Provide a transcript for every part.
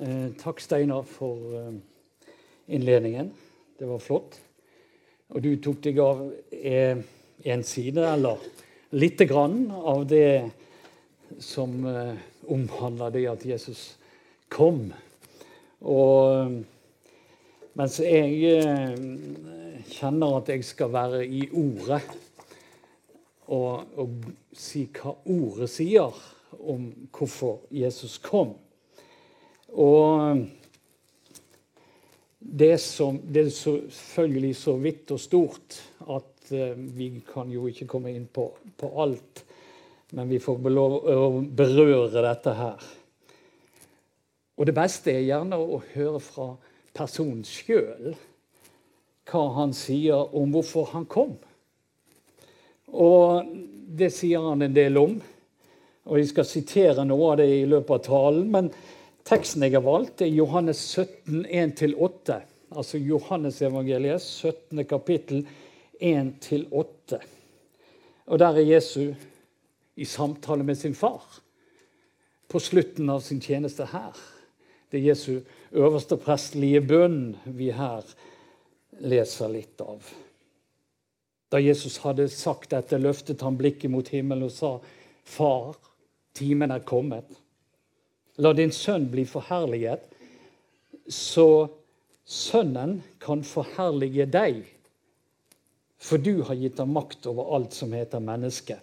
Eh, takk, Steinar, for eh, innledningen. Det var flott. Og du tok deg av eh, en side, eller lite grann, av det som eh, det at Jesus kom. Og mens jeg kjenner at jeg skal være i ordet og, og si hva ordet sier om hvorfor Jesus kom og det, som, det, er selvfølgelig så vidt og stort at uh, vi kan jo ikke komme inn på, på alt. Men vi får lov å berøre dette her. Og det beste er gjerne å høre fra personen sjøl hva han sier om hvorfor han kom. Og det sier han en del om. Og jeg skal sitere noe av det i løpet av talen. men Teksten jeg har valgt, er Johannes 17, 1-8. Altså Johannesevangeliet, 17. kapittel, 1-8. Og der er Jesu i samtale med sin far på slutten av sin tjeneste her. Det er Jesu øverste prestelige bønn vi her leser litt av. Da Jesus hadde sagt dette, løftet han blikket mot himmelen og sa, Far, timen er kommet. La din sønn bli forherliget, så sønnen kan forherlige deg. For du har gitt ham makt over alt som heter menneske,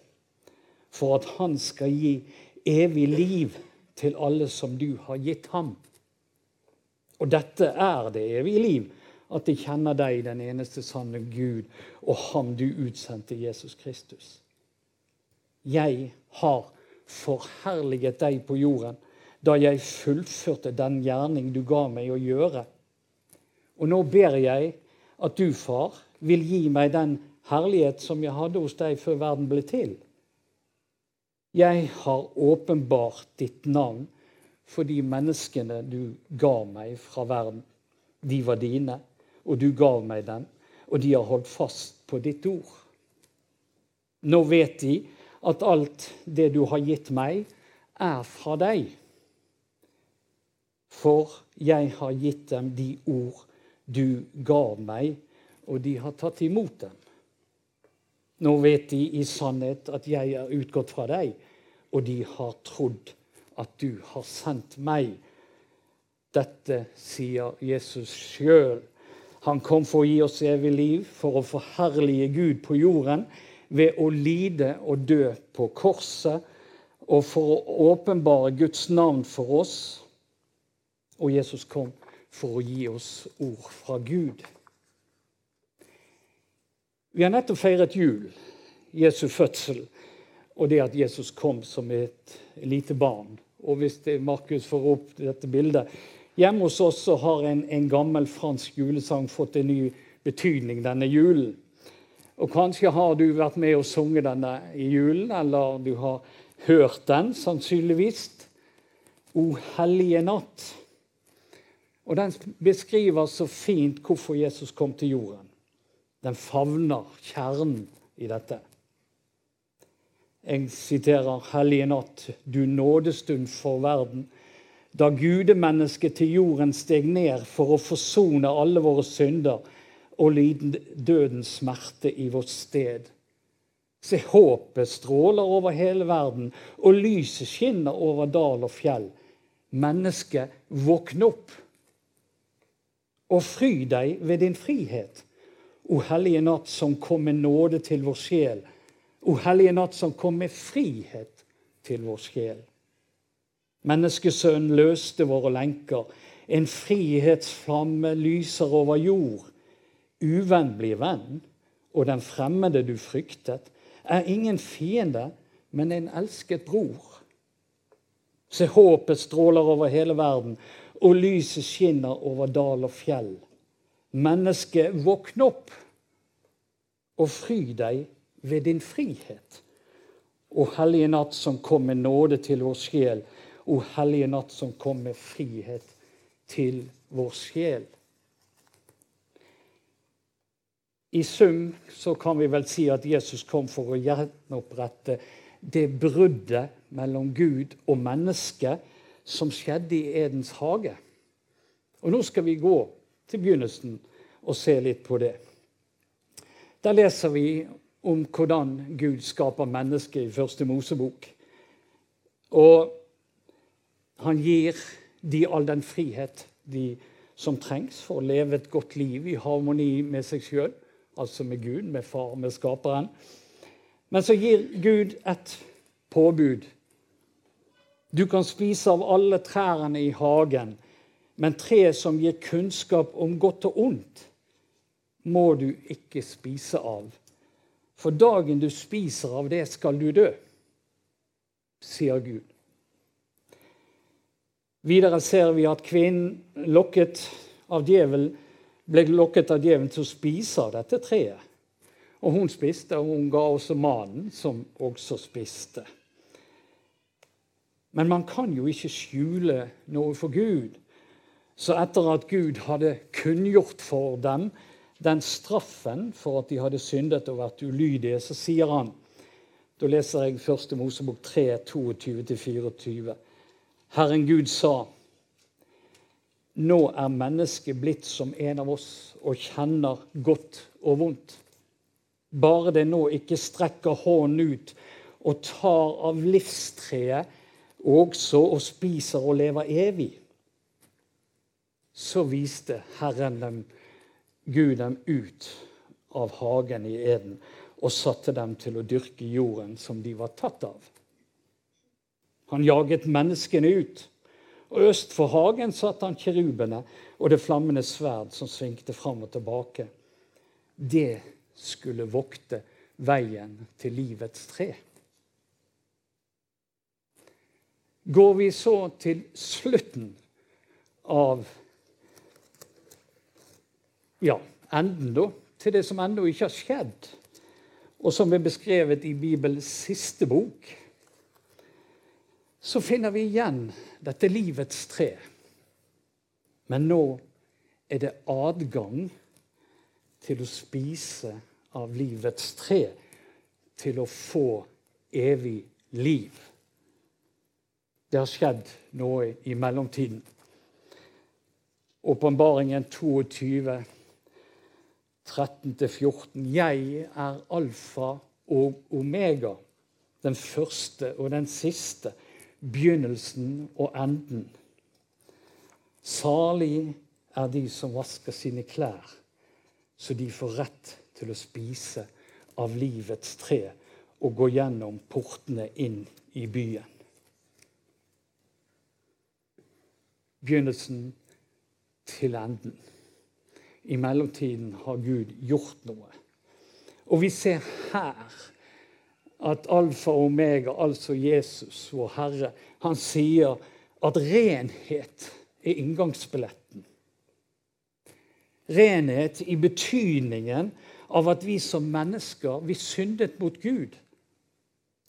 for at han skal gi evig liv til alle som du har gitt ham. Og dette er det evige liv, at de kjenner deg, den eneste sanne Gud, og ham du utsendte, Jesus Kristus. Jeg har forherliget deg på jorden da jeg fullførte den gjerning du ga meg å gjøre. Og nå ber jeg at du, far, vil gi meg den herlighet som jeg hadde hos deg før verden ble til. Jeg har åpenbart ditt navn for de menneskene du ga meg fra verden. De var dine, og du ga meg dem, og de har holdt fast på ditt ord. Nå vet de at alt det du har gitt meg, er fra deg. For jeg har gitt dem de ord du gav meg, og de har tatt imot dem. Nå vet de i sannhet at jeg er utgått fra deg, og de har trodd at du har sendt meg. Dette sier Jesus sjøl. Han kom for å gi oss evig liv, for å forherlige Gud på jorden ved å lide og dø på korset, og for å åpenbare Guds navn for oss og Jesus kom for å gi oss ord fra Gud. Vi har nettopp feiret jul, Jesu fødsel, og det at Jesus kom som et lite barn. Og hvis Markus får opp dette bildet Hjemme hos oss har en, en gammel fransk julesang fått en ny betydning denne julen. Og Kanskje har du vært med og sunget denne i julen, eller du har hørt den, sannsynligvis. O hellige natt. Og den beskriver så fint hvorfor Jesus kom til jorden. Den favner kjernen i dette. Jeg siterer Hellige natt, du nådestund for verden. Da gudemennesket til jorden steg ned for å forsone alle våre synder og lide dødens smerte i vårt sted. Se, håpet stråler over hele verden, og lyset skinner over dal og fjell. Mennesket, våkn opp og fry deg ved din frihet. O hellige natt som kom med nåde til vår sjel. O hellige natt som kom med frihet til vår sjel. Menneskesønnen løste våre lenker. En frihetsflamme lyser over jord. Uvenn blir venn, og den fremmede du fryktet, er ingen fiende, men en elsket bror. Se, håpet stråler over hele verden, og lyset skinner over dal og fjell. Menneske, våkn opp og fry deg ved din frihet. O hellige natt som kom med nåde til vår sjel. O hellige natt som kom med frihet til vår sjel. I sum så kan vi vel si at Jesus kom for å gjenopprette det bruddet mellom Gud og menneske som skjedde i Edens hage. Og Nå skal vi gå til begynnelsen og se litt på det. Der leser vi om hvordan Gud skaper mennesket i første Mosebok. Og han gir de all den frihet de, som trengs for å leve et godt liv i harmoni med seg sjøl, altså med Gud, med far, med skaperen. Men så gir Gud et påbud. Du kan spise av alle trærne i hagen, men treet som gir kunnskap om godt og ondt, må du ikke spise av. For dagen du spiser av det, skal du dø, sier Gud. Videre ser vi at kvinnen lokket av djevelen ble lokket av djevelen til å spise av dette treet. Og hun spiste, og hun ga også mannen, som også spiste. Men man kan jo ikke skjule noe for Gud. Så etter at Gud hadde kunngjort for dem den straffen for at de hadde syndet og vært ulydige, så sier han Da leser jeg 1. Mosebok 3, 22-24. Herren Gud sa, nå er mennesket blitt som en av oss og kjenner godt og vondt. Bare det nå ikke strekker hånden ut og tar av livstreet også å spise og leve evig. Så viste Herren dem, Gud dem ut av hagen i Eden og satte dem til å dyrke jorden som de var tatt av. Han jaget menneskene ut. Og øst for hagen satt han kirubene og det flammende sverd som svingte fram og tilbake. Det skulle vokte veien til livets tre. Går vi så til slutten av ja, enden, da, til det som ennå ikke har skjedd, og som er beskrevet i Bibelens siste bok, så finner vi igjen dette livets tre. Men nå er det adgang til å spise av livets tre, til å få evig liv. Det har skjedd noe i mellomtiden. Åpenbaringen 22, 13-14. Jeg er alfa og omega, den første og den siste begynnelsen og enden. Salig er de som vasker sine klær, så de får rett til å spise av livets tre og gå gjennom portene inn i byen. Begynnelsen til enden. I mellomtiden har Gud gjort noe. Og vi ser her at alfa og omega, altså Jesus, vår Herre, han sier at renhet er inngangsbilletten. Renhet i betydningen av at vi som mennesker vi syndet mot Gud.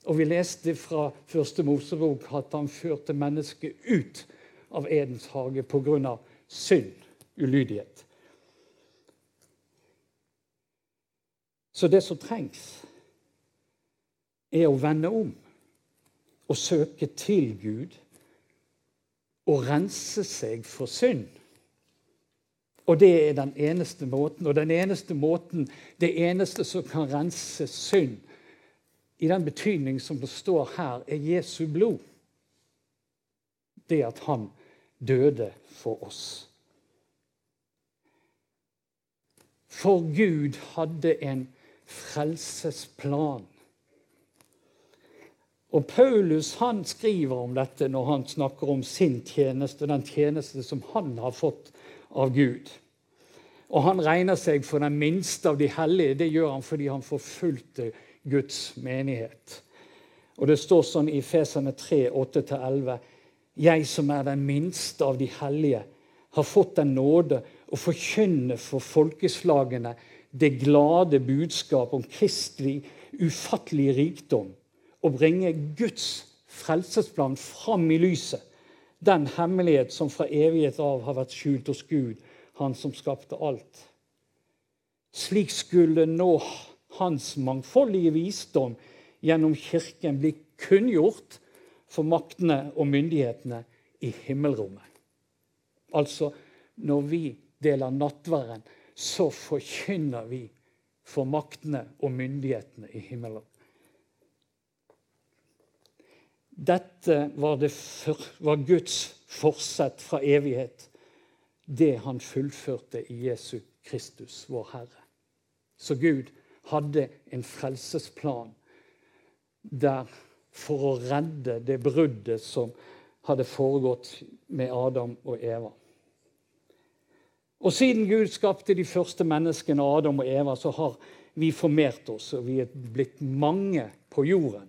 Og vi leste fra første Mosebok at han førte mennesket ut av Edens hage pga. synd, ulydighet. Så det som trengs, er å vende om og søke til Gud og rense seg for synd. Og det er den eneste måten. Og den eneste måten, det eneste som kan rense synd, i den betydning som det står her, er Jesu blod. Det at han døde for oss. For Gud hadde en frelsesplan og Paulus han skriver om dette når han snakker om sin tjeneste den tjeneste som han har fått av Gud. Og Han regner seg for den minste av de hellige. Det gjør han fordi han forfulgte Guds menighet. Og Det står sånn i Feserne 3, 8-11.: Jeg som er den minste av de hellige, har fått den nåde å forkynne for folkeslagene det glade budskap om kristelig ufattelig rikdom og bringe Guds frelsesplan fram i lyset. Den hemmelighet som fra evighet av har vært skjult hos Gud, han som skapte alt. Slik skulle nå hans mangfoldige visdom gjennom Kirken bli kunngjort for maktene og myndighetene i himmelrommet. Altså, når vi deler nattverden, så forkynner vi for maktene og myndighetene i himmelen. Dette var, det for, var Guds forsett fra evighet, det han fullførte i Jesu Kristus, vår Herre. Så Gud hadde en frelsesplan der for å redde det bruddet som hadde foregått med Adam og Eva. Og siden Gud skapte de første menneskene, Adam og Eva, så har vi formert oss, og vi er blitt mange på jorden.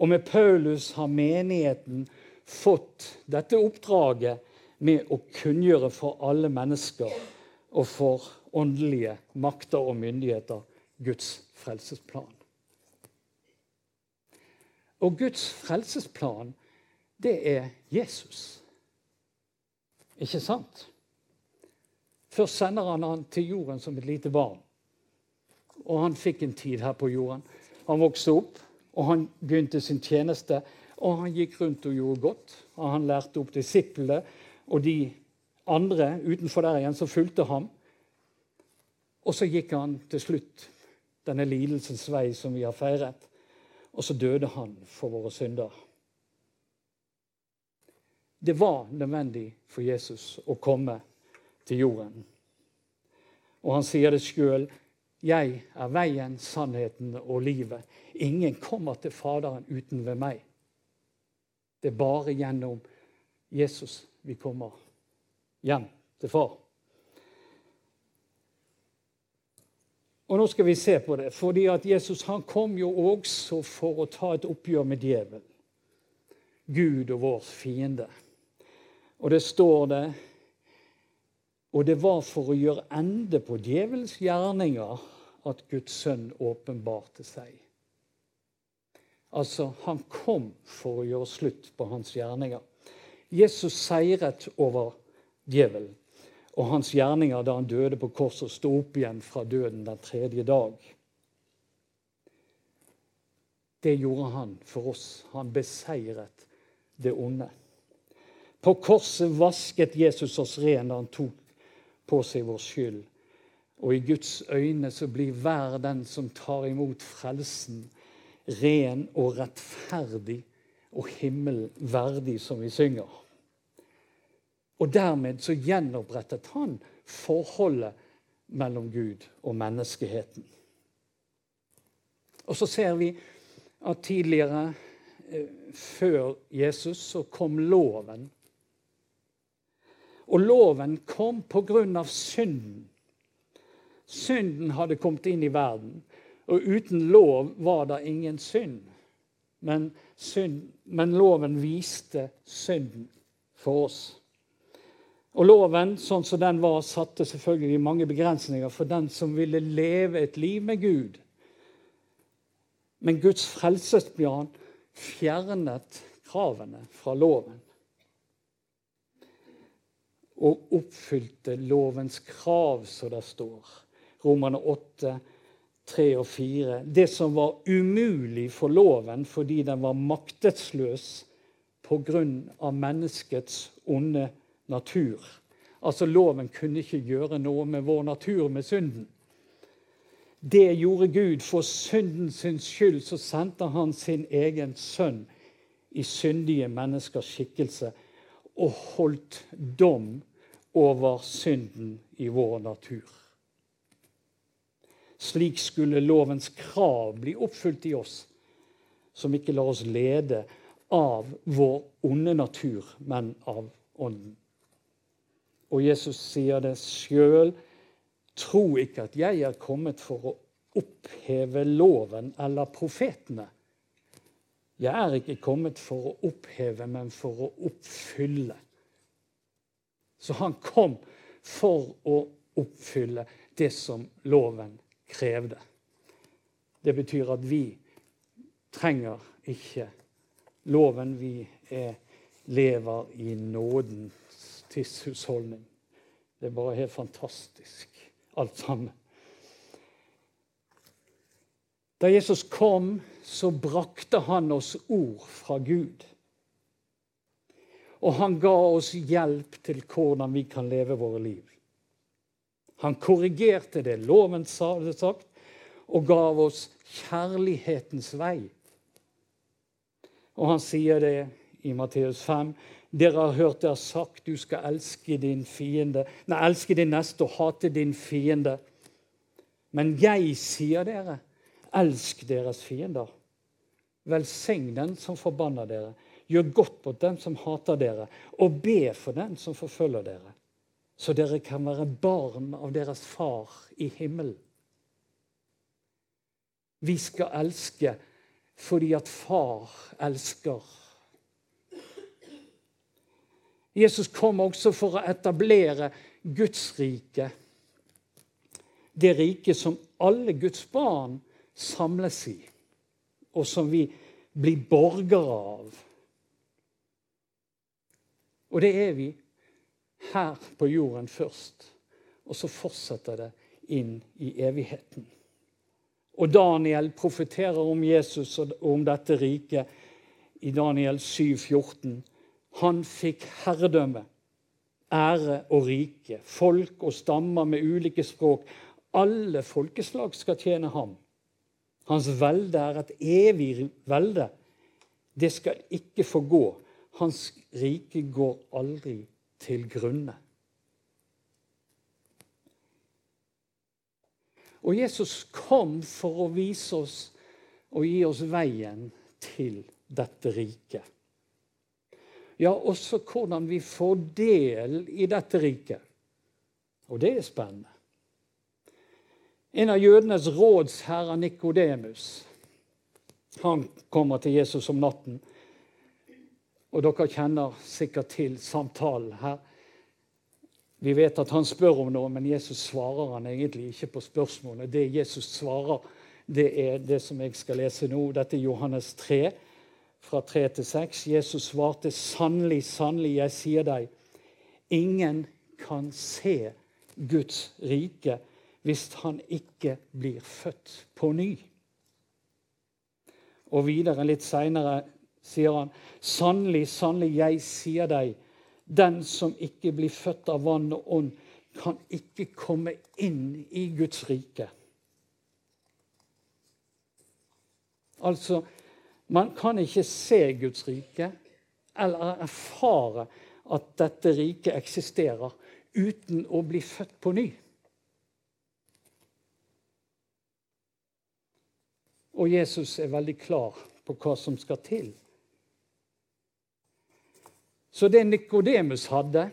Og med Paulus har menigheten fått dette oppdraget med å kunngjøre for alle mennesker og for åndelige makter og myndigheter Guds frelsesplan. Og Guds frelsesplan, det er Jesus. Ikke sant? Først sender han han til jorden som et lite barn. Og han fikk en tid her på jorden. Han vokste opp, og han begynte sin tjeneste. Og han gikk rundt og gjorde godt. Og han lærte opp disiplene og de andre utenfor der igjen som fulgte ham. Og så gikk han til slutt denne lidelsens vei som vi har feiret. Og så døde han for våre synder. Det var nødvendig for Jesus å komme til jorden. Og han sier det sjøl. Jeg er veien, sannheten og livet. Ingen kommer til Faderen uten ved meg. Det er bare gjennom Jesus vi kommer hjem til Far. Og nå skal vi se på det, fordi at Jesus han kom jo også for å ta et oppgjør med djevelen. Gud og vår fiende. Og det står det Og det var for å gjøre ende på djevelens gjerninger at Guds sønn åpenbarte seg. Altså, han kom for å gjøre slutt på hans gjerninger. Jesus seiret over djevelen og hans gjerninger da han døde på korset og sto opp igjen fra døden den tredje dag. Det gjorde han for oss. Han beseiret det onde. På korset vasket Jesus oss ren da han tok på seg vår skyld. Og i Guds øyne så blir hver den som tar imot frelsen, ren og rettferdig og himmelen verdig, som vi synger. Og dermed så gjenopprettet han forholdet mellom Gud og menneskeheten. Og så ser vi at tidligere, eh, før Jesus, så kom loven. Og loven kom av synden. Synden hadde kommet inn i verden. Og uten lov var det ingen synd. Men, synd, men loven viste synden for oss. Og Loven sånn som den var, satte selvfølgelig mange begrensninger for den som ville leve et liv med Gud. Men Guds frelsesplan fjernet kravene fra loven. Og oppfylte lovens krav, som det står. Romerne 8, 3 og 4. Det som var umulig for loven fordi den var maktesløs pga. menneskets onde natur. Altså Loven kunne ikke gjøre noe med vår natur, med synden. Det gjorde Gud. For syndens skyld så sendte han sin egen sønn i syndige menneskers skikkelse og holdt dom over synden i vår natur. Slik skulle lovens krav bli oppfylt i oss, som ikke lar oss lede av vår onde natur, men av Ånden. Og Jesus sier det sjøl. Tro ikke at jeg er kommet for å oppheve loven eller profetene. Jeg er ikke kommet for å oppheve, men for å oppfylle. Så han kom for å oppfylle det som loven krevde. Det betyr at vi trenger ikke loven. Vi er, lever i nåden tidshusholdning. Det er bare helt fantastisk, alt sammen. Da Jesus kom, så brakte han oss ord fra Gud. Og han ga oss hjelp til hvordan vi kan leve våre liv. Han korrigerte det loven sa, det sagt, og gav oss kjærlighetens vei. Og han sier det i Matteus 5. Dere har hørt det er sagt du skal elske din fiende, nei, elske din neste og hate din fiende. Men jeg sier dere, elsk deres fiender. Velsign den som forbanner dere. Gjør godt mot dem som hater dere, og be for den som forfølger dere. Så dere kan være barn av deres far i himmelen. Vi skal elske fordi at far elsker. Jesus kom også for å etablere Guds rike. Det riket som alle Guds barn samles i, og som vi blir borgere av. Og det er vi her på jorden først. Og så fortsetter det inn i evigheten. Og Daniel profeterer om Jesus og om dette riket i Daniel 7, 14. Han fikk herredømme, ære og rike, folk og stammer med ulike språk. Alle folkeslag skal tjene ham. Hans velde er et evig velde. Det skal ikke få gå. Hans rike går aldri til grunne. Og Jesus kom for å vise oss og gi oss veien til dette riket. Ja, også hvordan vi får del i dette riket. Og det er spennende. En av jødenes rådsherrer, Nikodemus, han kommer til Jesus om natten. Og dere kjenner sikkert til samtalen her. Vi vet at han spør om noe, men Jesus svarer han egentlig ikke på spørsmålet. Det Jesus svarer, det er det som jeg skal lese nå. Dette er Johannes 3, fra 3 til 6. Jesus svarte, 'Sannelig, sannelig, jeg sier deg, ingen kan se Guds rike hvis han ikke blir født på ny.' Og videre litt seinere sier han, 'Sannelig, sannelig, jeg sier deg:" Den som ikke blir født av vann og ånd, kan ikke komme inn i Guds rike. Altså, man kan ikke se Guds rike eller erfare at dette riket eksisterer, uten å bli født på ny. Og Jesus er veldig klar på hva som skal til. Så det Nikodemus hadde,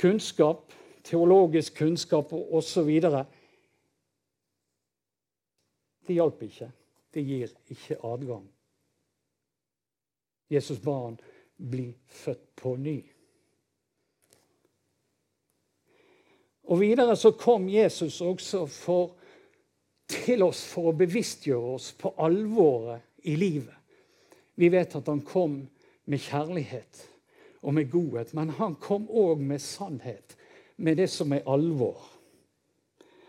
kunnskap, teologisk kunnskap osv., det hjalp ikke. Det gir ikke adgang. Jesus ba han bli født på ny. Og Videre så kom Jesus også for, til oss for å bevisstgjøre oss på alvoret i livet. Vi vet at han kom med kjærlighet og med godhet. Men han kom òg med sannhet, med det som er alvor.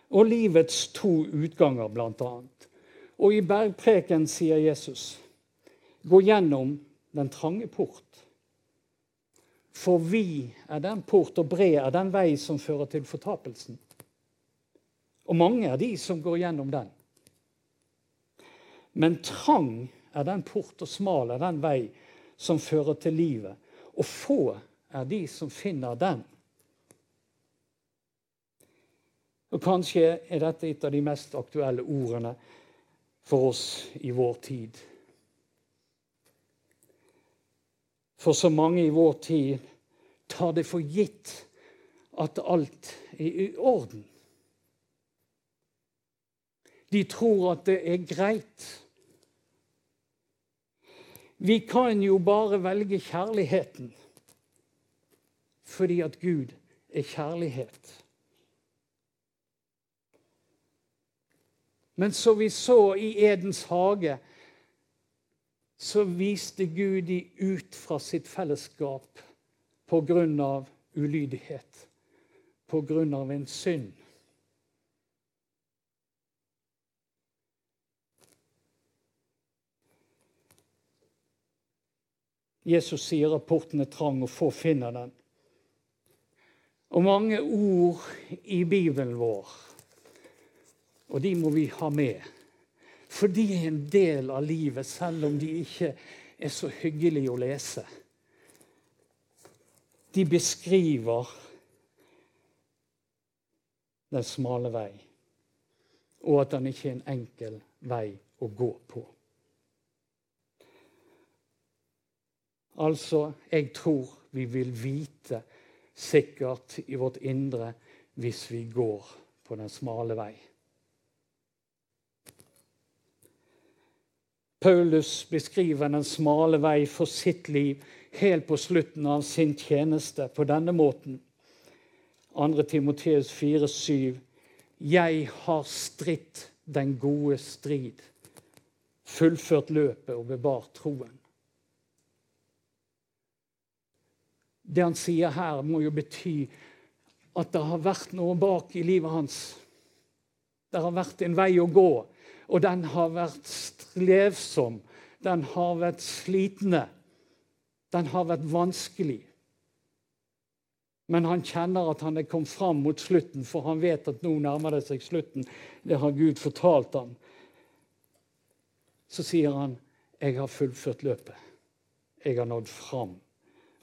Og livets to utganger, blant annet. Og i bergpreken sier Jesus, gå gjennom den trange port. For vi er den port, og bred er den vei som fører til fortapelsen. Og mange er de som går gjennom den. Men trang er den port, og smal er den vei som fører til livet. Og få er de som finner den. Og Kanskje er dette et av de mest aktuelle ordene for oss i vår tid. For så mange i vår tid tar det for gitt at alt er i orden. De tror at det er greit vi kan jo bare velge kjærligheten fordi at Gud er kjærlighet. Men som vi så i Edens hage, så viste Gud de ut fra sitt fellesskap på grunn av ulydighet, på grunn av en synd. Jesus sier at porten er trang, og få finner den. Og mange ord i Bibelen vår, og de må vi ha med. For de er en del av livet, selv om de ikke er så hyggelige å lese. De beskriver den smale vei, og at den ikke er en enkel vei å gå på. Altså, jeg tror vi vil vite sikkert i vårt indre hvis vi går på den smale vei. Paulus beskriver den smale vei for sitt liv helt på slutten av sin tjeneste på denne måten. 2. Timoteus 4,7.: Jeg har stritt den gode strid, fullført løpet og bevart troen. Det han sier her, må jo bety at det har vært noe bak i livet hans. Det har vært en vei å gå, og den har vært strevsom. Den har vært slitende. Den har vært vanskelig. Men han kjenner at han er kommet fram mot slutten, for han vet at nå nærmer det seg slutten. Det har Gud fortalt ham. Så sier han, 'Jeg har fullført løpet. Jeg har nådd fram.'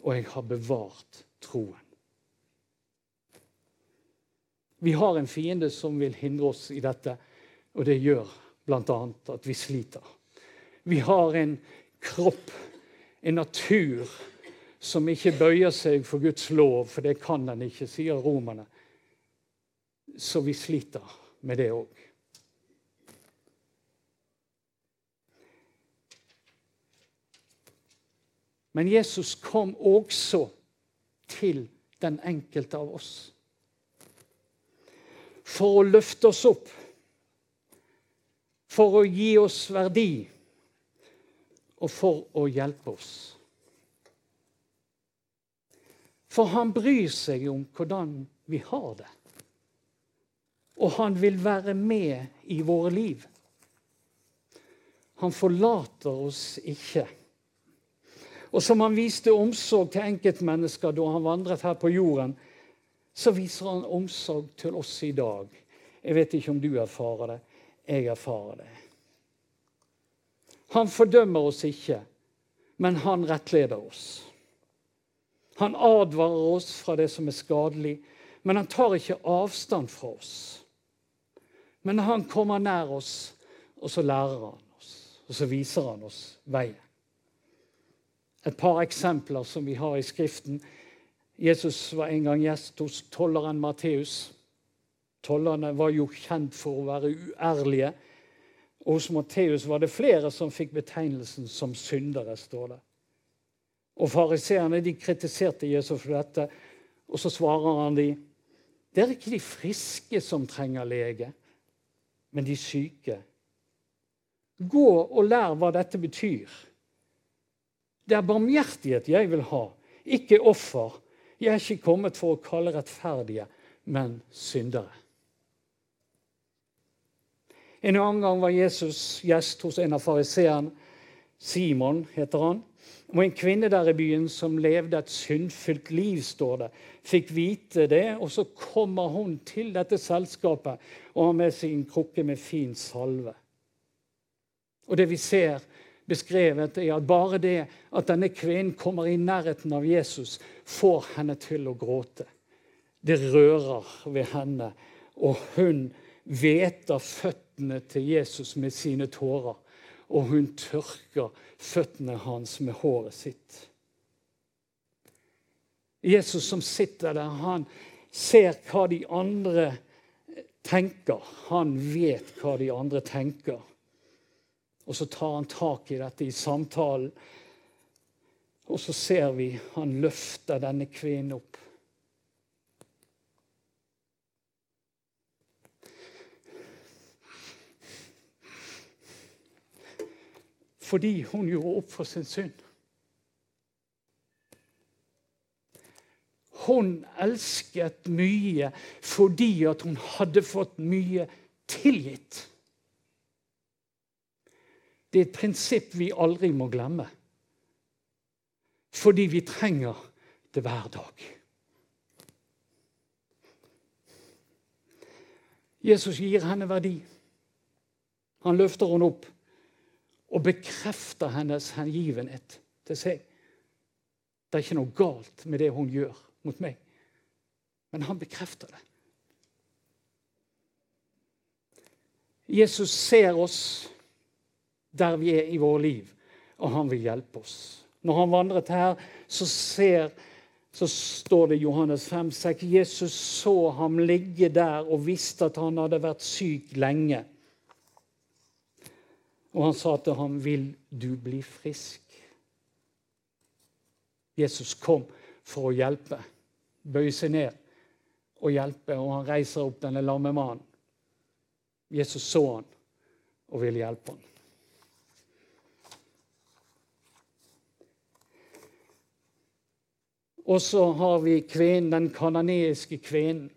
og jeg har bevart troen. Vi har en fiende som vil hindre oss i dette, og det gjør bl.a. at vi sliter. Vi har en kropp, en natur, som ikke bøyer seg for Guds lov, for det kan den ikke, sier romerne. Så vi sliter med det òg. Men Jesus kom også til den enkelte av oss. For å løfte oss opp, for å gi oss verdi og for å hjelpe oss. For han bryr seg om hvordan vi har det. Og han vil være med i våre liv. Han forlater oss ikke. Og som han viste omsorg til enkeltmennesker da han vandret her på jorden, så viser han omsorg til oss i dag. Jeg vet ikke om du erfarer det. Jeg erfarer det. Han fordømmer oss ikke, men han rettleder oss. Han advarer oss fra det som er skadelig, men han tar ikke avstand fra oss. Men han kommer nær oss, og så lærer han oss, og så viser han oss veien et par eksempler som vi har i Skriften. Jesus var en gang gjest hos tolleren Matteus. Tollerne var jo kjent for å være uærlige. Og hos Matteus var det flere som fikk betegnelsen som syndere. står det. Og Fariseerne de kritiserte Jesus for dette, og så svarer han de, det er ikke de friske som trenger lege, men de syke. Gå og lær hva dette betyr. Det er barmhjertighet jeg vil ha, ikke offer. Jeg er ikke kommet for å kalle rettferdige, men syndere. En annen gang var Jesus gjest hos en av fariseerne. Simon heter han. Og En kvinne der i byen som levde et syndfylt liv, står det, fikk vite det. Og så kommer hun til dette selskapet og har med seg en krukke med fin salve. Og det vi ser, beskrevet, er at bare det at denne kvinnen kommer i nærheten av Jesus, får henne til å gråte. Det rører ved henne, og hun hveter føttene til Jesus med sine tårer. Og hun tørker føttene hans med håret sitt. Jesus som sitter der, han ser hva de andre tenker. Han vet hva de andre tenker. Og så tar han tak i dette i samtalen. Og så ser vi han løfter denne kvinnen opp. Fordi hun gjorde opp for sin synd. Hun elsket mye fordi hun hadde fått mye tilgitt. Det er et prinsipp vi aldri må glemme. Fordi vi trenger det hver dag. Jesus gir henne verdi. Han løfter henne opp og bekrefter hennes hengivenhet til seg. Det er ikke noe galt med det hun gjør mot meg, men han bekrefter det. Jesus ser oss der vi er i våre liv, og han vil hjelpe oss. Når han vandret her, så ser så står det i Johannes 5, 6, Jesus så ham ligge der og visste at han hadde vært syk lenge. Og han sa til ham, 'Vil du bli frisk?' Jesus kom for å hjelpe. Bøye seg ned og hjelpe, og han reiser opp denne lamme mannen. Jesus så han og ville hjelpe han. Og så har vi kvinnen, den kananeiske kvinnen,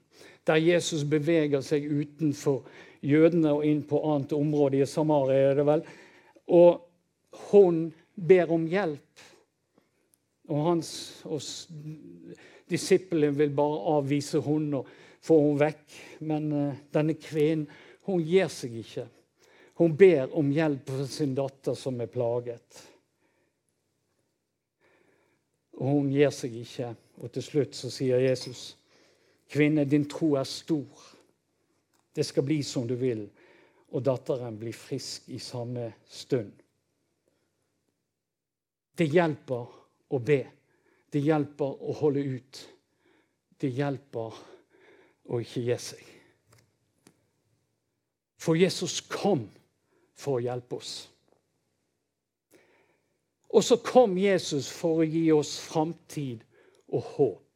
der Jesus beveger seg utenfor jødene og inn på annet område i Samaria. er det vel. Og hun ber om hjelp. Og hans og disippelen vil bare avvise hun og få henne vekk. Men uh, denne kvinnen hun gir seg ikke. Hun ber om hjelp for sin datter som er plaget. Og hun gir seg ikke. Og til slutt så sier Jesus, 'Kvinne, din tro er stor. Det skal bli som du vil.' Og datteren blir frisk i samme stund. Det hjelper å be. Det hjelper å holde ut. Det hjelper å ikke gi seg. For Jesus kom for å hjelpe oss. Og så kom Jesus for å gi oss framtid og håp.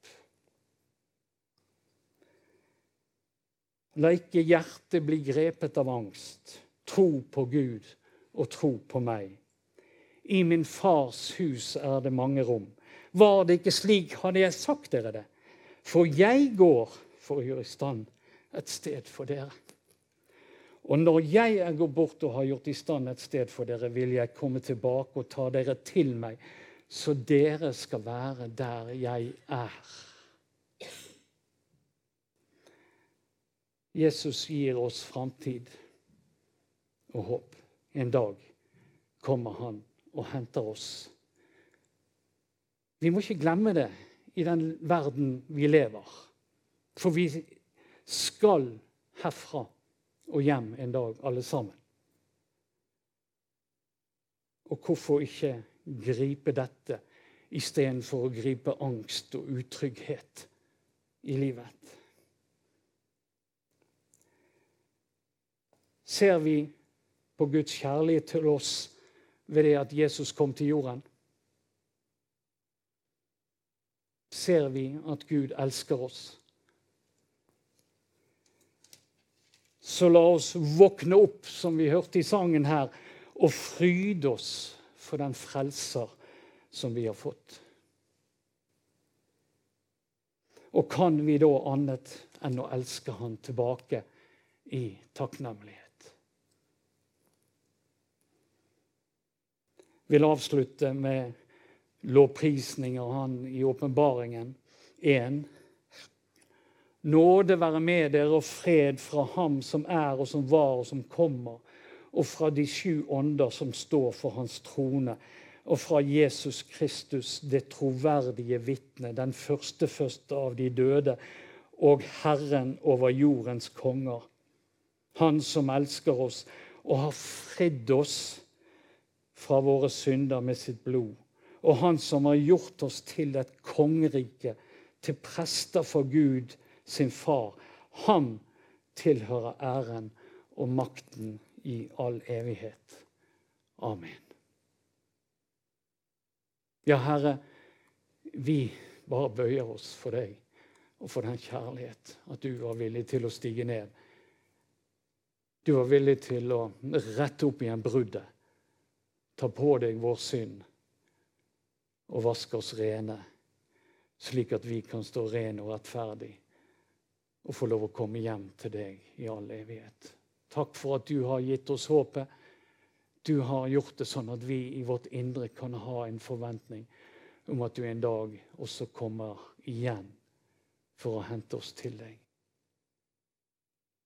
La ikke hjertet bli grepet av angst. Tro på Gud og tro på meg. I min fars hus er det mange rom. Var det ikke slik, hadde jeg sagt dere det. For jeg går for å gjøre i stand et sted for dere. Og når jeg er gått bort og har gjort i stand et sted for dere, vil jeg komme tilbake og ta dere til meg, så dere skal være der jeg er. Jesus gir oss framtid og håp. En dag kommer han og henter oss. Vi må ikke glemme det i den verden vi lever. For vi skal herfra og hjem en dag, alle sammen. Og hvorfor ikke gripe dette istedenfor å gripe angst og utrygghet i livet? Ser vi på Guds kjærlighet til oss ved det at Jesus kom til jorden? Ser vi at Gud elsker oss? Så la oss våkne opp, som vi hørte i sangen her, og fryde oss for den frelser som vi har fått. Og kan vi da annet enn å elske Han tilbake i takknemlighet? Jeg vil avslutte med lovprisning av Han i åpenbaringen 1. Nåde være med dere og fred fra Ham som er og som var og som kommer, og fra de sju ånder som står for Hans trone, og fra Jesus Kristus, det troverdige vitne, den første første av de døde, og Herren over jordens konger. Han som elsker oss og har fridd oss fra våre synder med sitt blod. Og han som har gjort oss til et kongerike, til prester for Gud, sin far. Han tilhører æren og makten i all evighet. Amen. Ja, Herre, vi bare bøyer oss for deg og for den kjærlighet at du var villig til å stige ned. Du var villig til å rette opp igjen bruddet, ta på deg vår synd og vaske oss rene, slik at vi kan stå rene og rettferdige og få lov å komme hjem til deg i all evighet. Takk for at du har gitt oss håpet. Du har gjort det sånn at vi i vårt indre kan ha en forventning om at du en dag også kommer igjen for å hente oss til deg.